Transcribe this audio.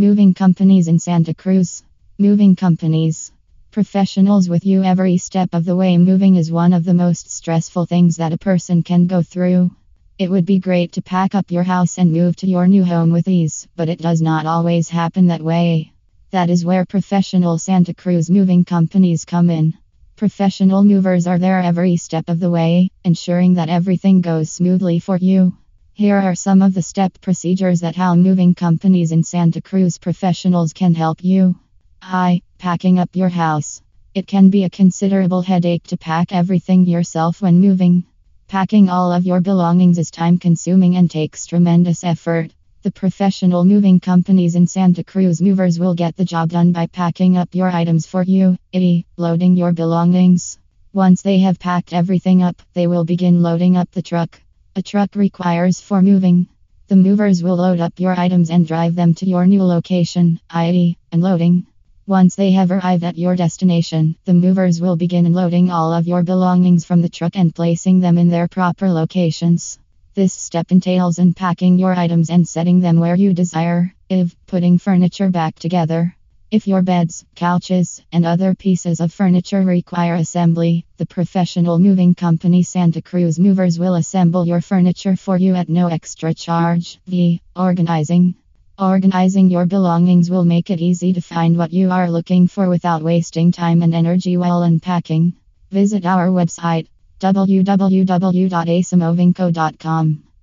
Moving companies in Santa Cruz. Moving companies. Professionals with you every step of the way. Moving is one of the most stressful things that a person can go through. It would be great to pack up your house and move to your new home with ease, but it does not always happen that way. That is where professional Santa Cruz moving companies come in. Professional movers are there every step of the way, ensuring that everything goes smoothly for you. Here are some of the step procedures that how moving companies in Santa Cruz professionals can help you. Hi, packing up your house. It can be a considerable headache to pack everything yourself when moving. Packing all of your belongings is time consuming and takes tremendous effort. The professional moving companies in Santa Cruz movers will get the job done by packing up your items for you, i.e., loading your belongings. Once they have packed everything up, they will begin loading up the truck. A truck requires for moving. The movers will load up your items and drive them to your new location, i.e., unloading. Once they have arrived at your destination, the movers will begin unloading all of your belongings from the truck and placing them in their proper locations. This step entails unpacking your items and setting them where you desire, if putting furniture back together. If your beds, couches, and other pieces of furniture require assembly, the professional moving company Santa Cruz Movers will assemble your furniture for you at no extra charge. V. Organizing. Organizing your belongings will make it easy to find what you are looking for without wasting time and energy while unpacking. Visit our website www.acemovingco.com.